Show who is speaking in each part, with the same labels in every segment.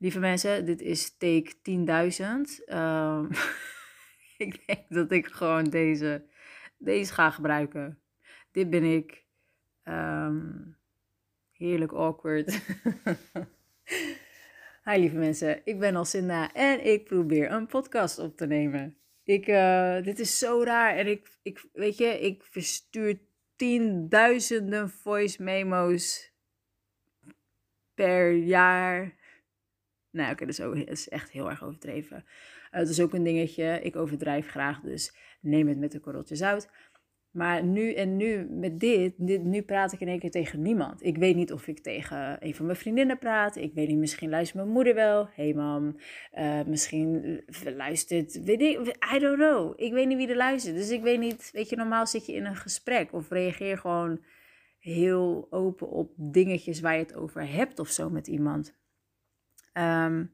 Speaker 1: Lieve mensen, dit is take 10.000. Ehm, ik denk dat ik gewoon deze, deze ga gebruiken. Dit ben ik. Ehm, heerlijk awkward. Hi lieve mensen, ik ben Alcinda en ik probeer een podcast op te nemen. Ik, uh, dit is zo raar en ik, ik, weet je, ik verstuur tienduizenden voice memo's per jaar nou, oké, dat, is echt heel erg overdreven. Uh, dat is ook een dingetje. Ik overdrijf graag, dus neem het met een korreltje zout. Maar nu en nu met dit, dit, nu praat ik in één keer tegen niemand. Ik weet niet of ik tegen een van mijn vriendinnen praat. Ik weet niet, misschien luistert mijn moeder wel. hey mam, uh, misschien luistert, weet ik, I don't know. Ik weet niet wie er luistert. Dus ik weet niet, weet je, normaal zit je in een gesprek of reageer gewoon heel open op dingetjes waar je het over hebt of zo met iemand. Ehm,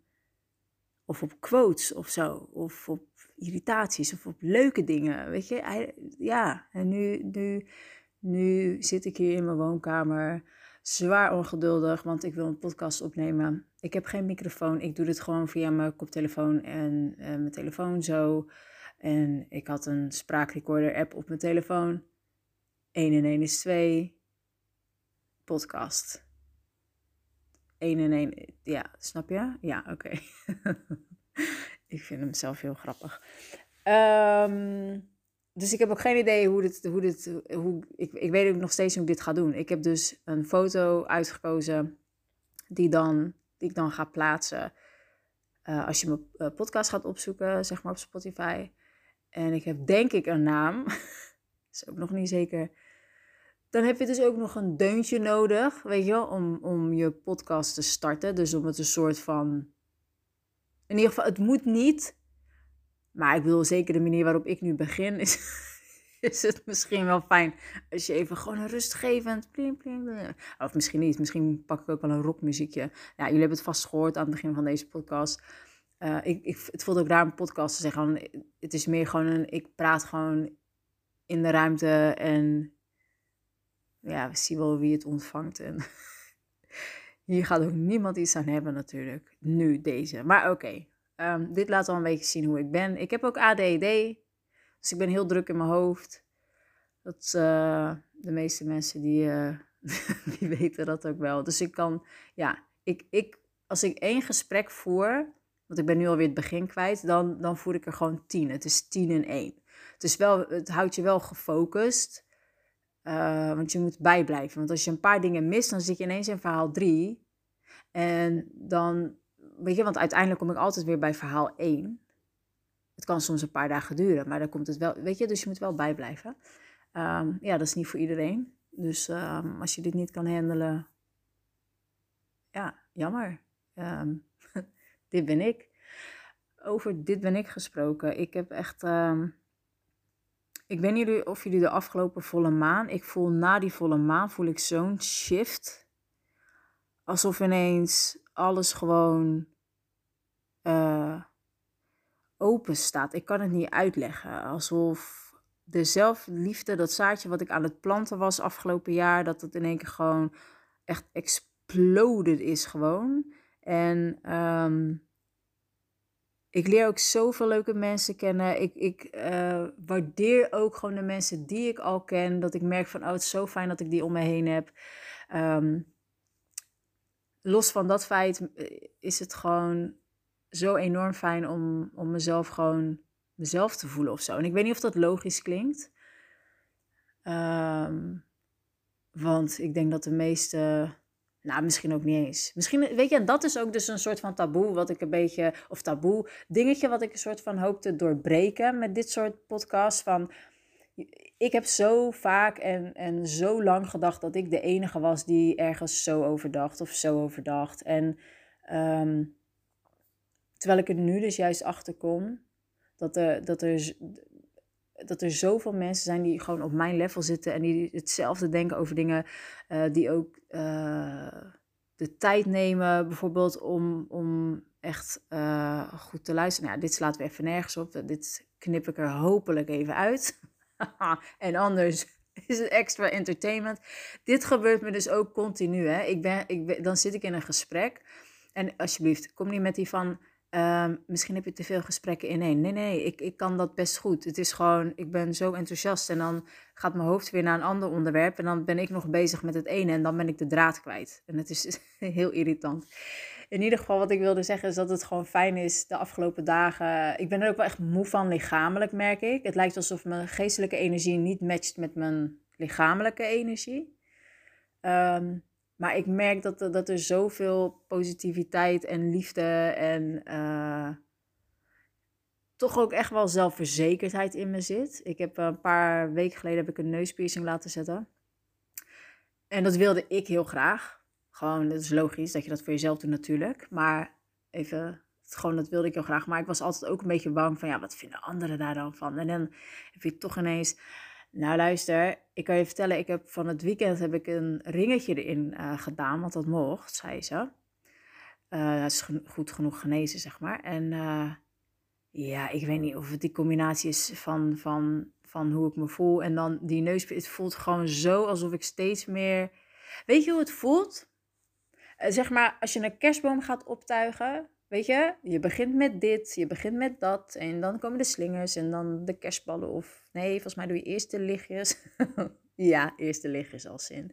Speaker 1: of op quotes of zo. Of op irritaties of op leuke dingen. Weet je, ja. En nu, nu, nu zit ik hier in mijn woonkamer. Zwaar ongeduldig, want ik wil een podcast opnemen. Ik heb geen microfoon. Ik doe dit gewoon via mijn koptelefoon en uh, mijn telefoon zo. En ik had een spraakrecorder app op mijn telefoon. 1 en 1 is 2. Podcast. 1 en 1. Ja, snap je? Ja, oké. ik vind hem zelf heel grappig. Um, dus ik heb ook geen idee hoe dit. Hoe dit hoe, ik, ik weet ook nog steeds hoe ik dit ga doen. Ik heb dus een foto uitgekozen die, dan, die ik dan ga plaatsen. Uh, als je mijn uh, podcast gaat opzoeken, zeg maar op Spotify. En ik heb denk ik een naam. is ook nog niet zeker. Dan heb je dus ook nog een deuntje nodig, weet je wel, om, om je podcast te starten. Dus om het een soort van. In ieder geval, het moet niet. Maar ik wil zeker de manier waarop ik nu begin, is, is het misschien wel fijn als je even gewoon een rustgevend. Pling, pling, of misschien niet, misschien pak ik ook wel een rockmuziekje. Ja, jullie hebben het vast gehoord aan het begin van deze podcast. Uh, ik, ik, het voelt ook raar een podcast te zeggen. Het is meer gewoon een. Ik praat gewoon in de ruimte en ja, we zien wel wie het ontvangt. En hier gaat ook niemand iets aan hebben natuurlijk. Nu deze. Maar oké, ehm, dit laat al een beetje zien hoe ik ben. Ik heb ook ADD. Dus ik ben heel druk in mijn hoofd. Dat uh, de meeste mensen die, uh, die weten dat ook wel. Dus ik kan, ja, ik, ik, als ik één gesprek voer, want ik ben nu alweer het begin kwijt, dan, dan voer ik er gewoon tien. Het is tien in één. Het, is wel, het houdt je wel gefocust. Uh, want je moet bijblijven. Want als je een paar dingen mist, dan zit je ineens in verhaal 3. En dan, weet je, want uiteindelijk kom ik altijd weer bij verhaal 1. Het kan soms een paar dagen duren, maar dan komt het wel, weet je, dus je moet wel bijblijven. Um, ja, dat is niet voor iedereen. Dus um, als je dit niet kan handelen, ja, jammer. Um, dit ben ik. Over dit ben ik gesproken. Ik heb echt ik weet niet of jullie de afgelopen volle maan, ik voel na die volle maan, voel ik zo'n shift. Alsof ineens alles gewoon uh, open staat. Ik kan het niet uitleggen. Alsof de zelfliefde, dat zaadje wat ik aan het planten was afgelopen jaar, dat het in één keer gewoon echt exploded is gewoon. En um, ik leer ook zoveel leuke mensen kennen. Ik, ik uh, waardeer ook gewoon de mensen die ik al ken. Dat ik merk van, oh, het is zo fijn dat ik die om me heen heb. Um, los van dat feit eh, is het gewoon zo enorm fijn om, om mezelf gewoon mezelf te voelen of zo. En ik weet niet of dat logisch klinkt. Um, want ik denk dat de meeste nou, misschien ook niet eens. Misschien, weet je, en dat is ook dus een soort van taboe, wat ik een beetje, of taboe, dingetje wat ik een soort van hoop te doorbreken met dit soort podcasts. Van, ik heb zo vaak en, en zo lang gedacht dat ik de enige was die ergens zo overdacht of zo overdacht. En um, terwijl ik er nu dus juist achter kom, dat er, dat er dat er zoveel mensen zijn die gewoon op mijn level zitten en die hetzelfde denken over dingen, uh, die ook uh, de tijd nemen, bijvoorbeeld om, om echt uh, goed te luisteren. Nou, dit slaat weer even nergens op. Dit knip ik er hopelijk even uit. en anders is het extra entertainment. Dit gebeurt me dus ook continu. Hè? Ik ben, ik dan zit ik in een gesprek en alsjeblieft, kom niet met die van, ehm, misschien heb je te veel gesprekken in één. Nee, nee, ik, ik kan dat best goed. Het is gewoon, ik ben zo enthousiast en dan gaat mijn hoofd weer naar een ander onderwerp en dan ben ik nog bezig met het ene en dan ben ik de draad kwijt. En het is heel irritant. In ieder geval, wat ik wilde zeggen is dat het gewoon fijn is de afgelopen dagen. Ik ben er ook wel echt moe van lichamelijk, merk ik. Het lijkt alsof mijn geestelijke energie niet matcht met mijn lichamelijke energie. Um, maar ik merk dat, dat er zoveel positiviteit en liefde en uh, toch ook echt wel zelfverzekerdheid in me zit. Ik heb een paar weken geleden heb ik een neuspiercing laten zetten. En dat wilde ik heel graag. Gewoon, dat is logisch dat je dat voor jezelf doet natuurlijk. Maar even, gewoon dat wilde ik heel graag. Maar ik was altijd ook een beetje bang van, ja, wat vinden anderen daar dan van? En dan heb je toch ineens nou luister, ik kan je vertellen, ik heb van het weekend heb ik een ringetje erin uh, gedaan, want dat mocht, zei ze. Uh, dat is goed genoeg genezen, zeg maar. En uh, ja, ik weet niet of het die combinatie is van, van, van hoe ik me voel en dan die neus. Het voelt gewoon zo alsof ik steeds meer... Weet je hoe het voelt? zeg maar, als je een kerstboom gaat optuigen, Weet je, je begint met dit, je begint met dat. En dan komen de slingers en dan de kerstballen. Of nee, volgens mij doe je eerst de lichtjes. ja, eerst de lichtjes als zin.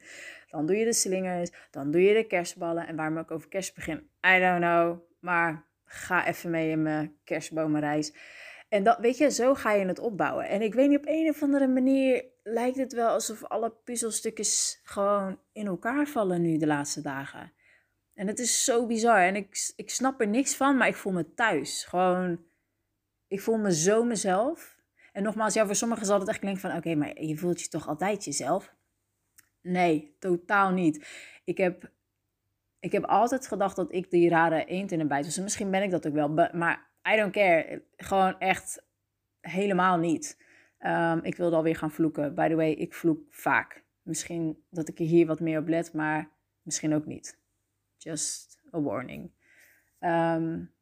Speaker 1: Dan doe je de slingers, dan doe je de kerstballen. En waarom ik over kerst begin, I don't know. Maar ga even mee in mijn kerstbomenreis. En dat, weet je, zo ga je het opbouwen. En ik weet niet, op een of andere manier lijkt het wel alsof alle puzzelstukjes gewoon in elkaar vallen nu de laatste dagen. En het is zo bizar. En ik, ik snap er niks van, maar ik voel me thuis. Gewoon, ik voel me zo mezelf. En nogmaals, ja, voor sommigen zal het echt klinken van... Oké, maar je voelt je toch altijd jezelf? Nee, totaal niet. Ik heb, ik heb altijd gedacht dat ik die rare eend in de bijt was. En misschien ben ik dat ook wel. Maar I don't care. Gewoon echt helemaal niet. Um, ik wilde alweer gaan vloeken. By the way, ik vloek vaak. Misschien dat ik er hier wat meer op let, maar misschien ook niet. Just a warning. Um,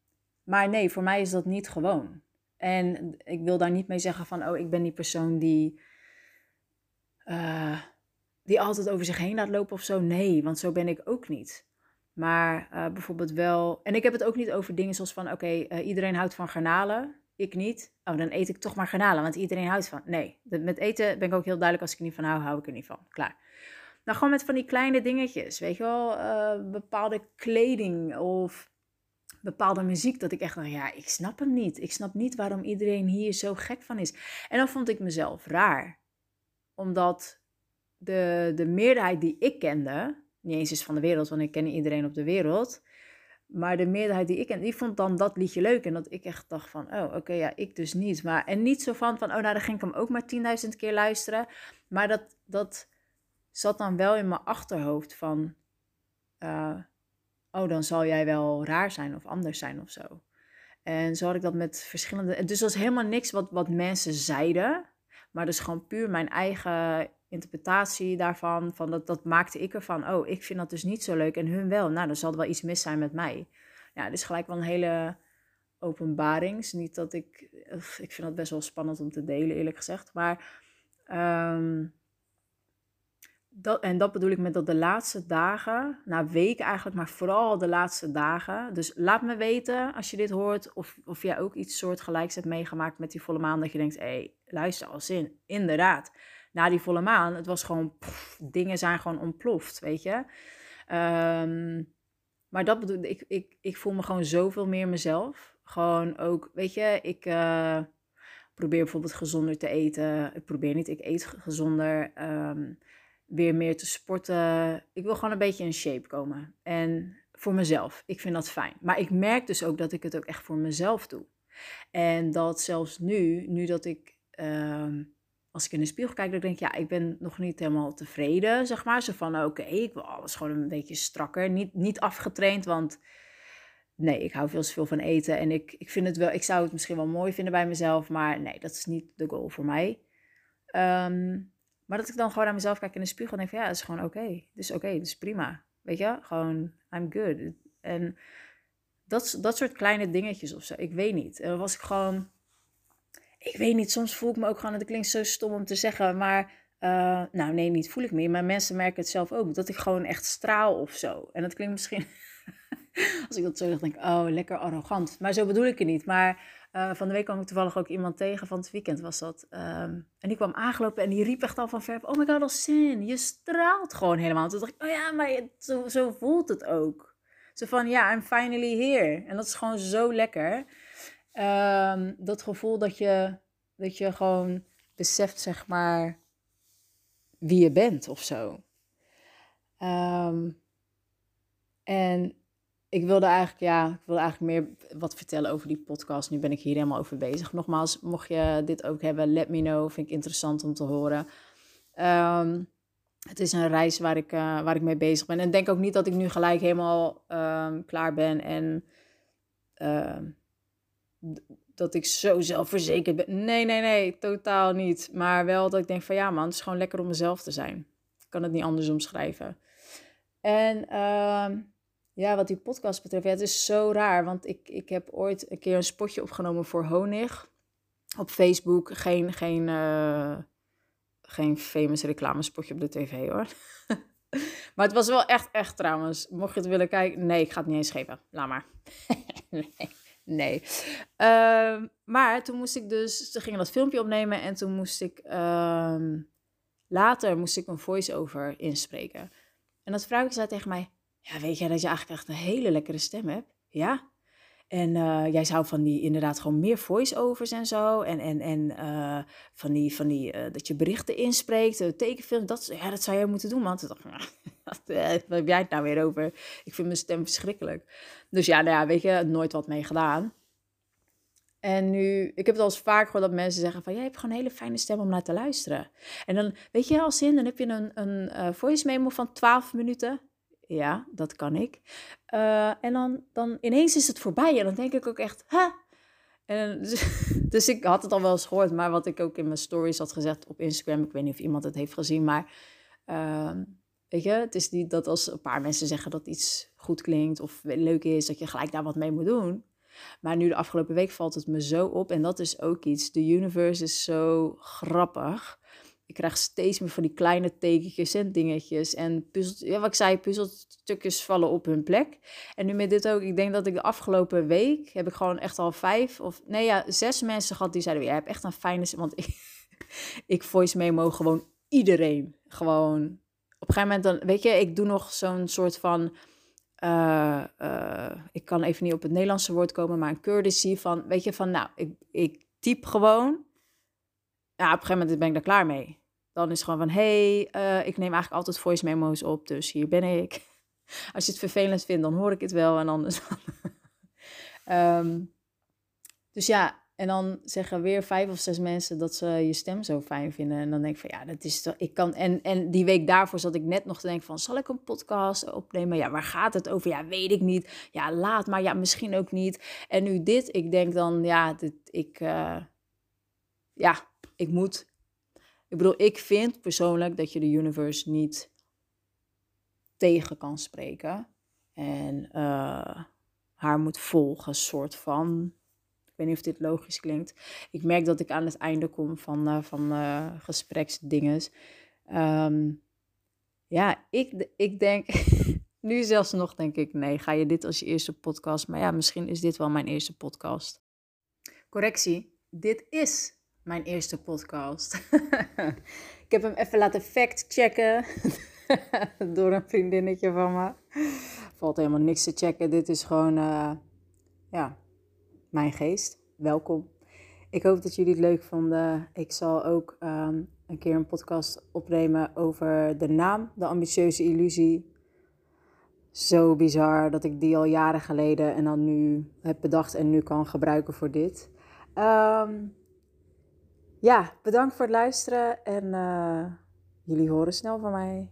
Speaker 1: maar nee, voor mij is dat niet gewoon. En ik wil daar niet mee zeggen van, oh, ik ben die persoon die, uh, die altijd over zich heen laat lopen of zo. Nee, want zo ben ik ook niet. Maar uh, bijvoorbeeld wel, en ik heb het ook niet over dingen zoals van, oké, uh, iedereen houdt van garnalen, ik niet. Oh, dan eet ik toch maar garnalen, want iedereen houdt van. Nee, met eten ben ik ook heel duidelijk, als ik er niet van hou, hou ik er niet van. Klaar. Nou, gewoon met van die kleine dingetjes, weet je wel, uh, bepaalde kleding of bepaalde muziek, dat ik echt dacht, ja, ik snap hem niet. Ik snap niet waarom iedereen hier zo gek van is. En dan vond ik mezelf raar, omdat de, de meerderheid die ik kende, niet eens is van de wereld, want ik ken iedereen op de wereld, maar de meerderheid die ik ken, die vond dan dat liedje leuk. En dat ik echt dacht van, oh, oké, ja, ik dus niet. Maar, en niet zo van, van, oh, nou, dan ging ik hem ook maar 10.000 keer luisteren. Maar dat, dat, zat dan wel in mijn achterhoofd van, uh, oh, dan zal jij wel raar zijn of anders zijn of zo. En zo had ik dat met verschillende. Dus dat helemaal niks wat, wat mensen zeiden. Maar dus gewoon puur mijn eigen interpretatie daarvan. Van dat, dat maakte ik ervan. Oh, ik vind dat dus niet zo leuk en hun wel. Nou, dan zal er wel iets mis zijn met mij. Ja, dus gelijk wel een hele openbaring. Niet dat ik. Ik vind dat best wel spannend om te delen, eerlijk gezegd. Maar. Um, en dat bedoel ik met dat de laatste dagen, na weken eigenlijk, maar vooral de laatste dagen. Dus laat me weten als je dit hoort, of, of jij ook iets soortgelijks hebt meegemaakt met die volle maan. Dat je denkt, hé, hey, luister als zin. Inderdaad, na die volle maan, het was gewoon, dingen zijn gewoon ontploft, weet je. Um, maar dat bedoel ik, ik, ik voel me gewoon zoveel meer mezelf. Gewoon ook, weet je, ik uh, probeer bijvoorbeeld gezonder te eten. Ik probeer niet, ik eet gezonder. Um, weer meer te sporten. Ik wil gewoon een beetje in shape komen. En voor mezelf. Ik vind dat fijn. Maar ik merk dus ook dat ik het ook echt voor mezelf doe. En dat zelfs nu, nu dat ik, uh, als ik in de spiegel kijk, denk ik, ja, ik ben nog niet helemaal tevreden, zeg maar. Zo van, oké, ik wil alles gewoon een beetje strakker. Niet, niet afgetraind, want nee, ik hou veel te veel van eten. En ik, ik vind het wel, ik zou het misschien wel mooi vinden bij mezelf, maar nee, dat is niet de goal voor mij. Um, maar dat ik dan gewoon naar mezelf kijk in de spiegel en denk van ja, het is gewoon oké. Okay. Het is oké, het is prima. Weet je, gewoon I'm good. En dat, dat soort kleine dingetjes of zo, ik weet niet. En dan was ik gewoon, ik weet niet, soms voel ik me ook gewoon, het klinkt zo stom om te zeggen, maar Uh, nou, nee, niet voel ik meer. Maar mensen merken het zelf ook. Dat ik gewoon echt straal of zo. En dat klinkt misschien, als ik dat zo zeg, denk ik, oh, lekker arrogant. Maar zo bedoel ik het niet. Maar uh, van de week kwam ik toevallig ook iemand tegen, van het weekend was dat. Um, en die kwam aangelopen en die riep echt al van ver, oh my god, Alcin, je straalt gewoon helemaal. Toen dacht ik, oh ja, maar zo, zo voelt het ook. Zo van, ja, I'm finally here. En dat is gewoon zo lekker. Um, dat gevoel dat je, dat je gewoon beseft, zeg maar, wie je bent of zo. Um, en ik wilde eigenlijk, ja, ik wilde eigenlijk meer wat vertellen over die podcast. Nu ben ik hier helemaal over bezig. Nogmaals, mocht je dit ook hebben, let me know. Vind ik interessant om te horen. Um, het is een reis waar ik, uh, waar ik mee bezig ben. En denk ook niet dat ik nu gelijk helemaal um, klaar ben en uh, dat ik zo zelfverzekerd ben. Nee, nee, nee, totaal niet. Maar wel dat ik denk van ja man, het is gewoon lekker om mezelf te zijn. Ik kan het niet anders omschrijven. En ja, wat die podcast betreft, het is zo raar. Want ik, ik heb ooit een keer een spotje opgenomen voor Honig. Op Facebook. Geen, geen, uh, geen famous reclamespotje op de tv hoor. maar het was wel echt, echt trouwens. Mocht je het willen kijken. Nee, ik ga het niet eens geven. Laat maar. nee. Nee. Uh, maar toen moest ik dus, ze gingen dat filmpje opnemen en toen moest ik, uh, later moest ik een voice-over inspreken. En dat vrouwtje zei tegen mij, ja, weet jij dat je eigenlijk echt een hele lekkere stem hebt? Ja. En uh, jij zou van die inderdaad gewoon meer voice-overs en zo. En, en, en uh, van die, van die uh, dat je berichten inspreekt, tekenfilm. Dat, ja, dat zou jij moeten doen, man. Toen dacht wat heb jij het nou weer over? Ik vind mijn stem verschrikkelijk. Dus ja, nou ja, weet je, nooit wat mee gedaan. En nu, ik heb het al eens vaak gehoord dat mensen zeggen van... jij hebt gewoon een hele fijne stem om naar te luisteren. En dan, weet je, als zin, dan heb je een, een voice memo van 12 minuten ja, dat kan ik. Uh, en dan, dan ineens is het voorbij en dan denk ik ook echt, ha. En, dus, dus, ik had het al wel eens gehoord, maar wat ik ook in mijn stories had gezegd op Instagram, ik weet niet of iemand het heeft gezien, maar uh, weet je, het is niet dat als een paar mensen zeggen dat iets goed klinkt of leuk is, dat je gelijk daar wat mee moet doen. Maar nu de afgelopen week valt het me zo op en dat is ook iets. De universe is zo grappig ik krijg steeds meer van die kleine tekentjes en dingetjes. En puzzel, ja, wat ik zei, puzzelstukjes vallen op hun plek. En nu met dit ook, ik denk dat ik de afgelopen week heb ik gewoon echt al vijf of nee ja, zes mensen gehad die zeiden: Jij hebt echt een fijne. Want ik, ik voice memo gewoon iedereen. Gewoon op een gegeven moment dan, weet je, ik doe nog zo'n soort van. Uh, uh, ik kan even niet op het Nederlandse woord komen, maar een courtesy van, weet je, van nou, ik, ik typ gewoon. Ja, op een gegeven moment ben ik daar klaar mee. Dan is gewoon van, hey, uh, ik neem eigenlijk altijd voice memo's op, dus hier ben ik. Als je het vervelend vindt, dan hoor ik het wel en anders um, dus ja, en dan zeggen weer vijf of zes mensen dat ze je stem zo fijn vinden. En dan denk ik van, ja, dat is toch... Ik kan, en, en die week daarvoor zat ik net nog te denken van, zal ik een podcast opnemen? Ja, waar gaat het over? Ja, weet ik niet. Ja, laat maar. Ja, misschien ook niet. En nu dit, ik denk dan, ja, ik... Uh, ja, ik moet ik bedoel, ik vind persoonlijk dat je de universe niet tegen kan spreken. En uh, haar moet volgen, soort van. Ik weet niet of dit logisch klinkt. Ik merk dat ik aan het einde kom van, uh, van uh, gespreksdinges. Um, ja, ik, ik denk, nu zelfs nog denk ik, nee, ga je dit als je eerste podcast? Maar ja, misschien is dit wel mijn eerste podcast. Correctie, dit is mijn eerste podcast. ik heb hem even laten fact-checken door een vriendinnetje van me. Valt helemaal niks te checken. Dit is gewoon, uh, ja, mijn geest. Welkom. Ik hoop dat jullie het leuk vonden. Ik zal ook um, een keer een podcast opnemen over de naam, de ambitieuze illusie. Zo bizar dat ik die al jaren geleden en dan nu heb bedacht en nu kan gebruiken voor dit. Um, ja, bedankt voor het luisteren en uh, jullie horen snel van mij.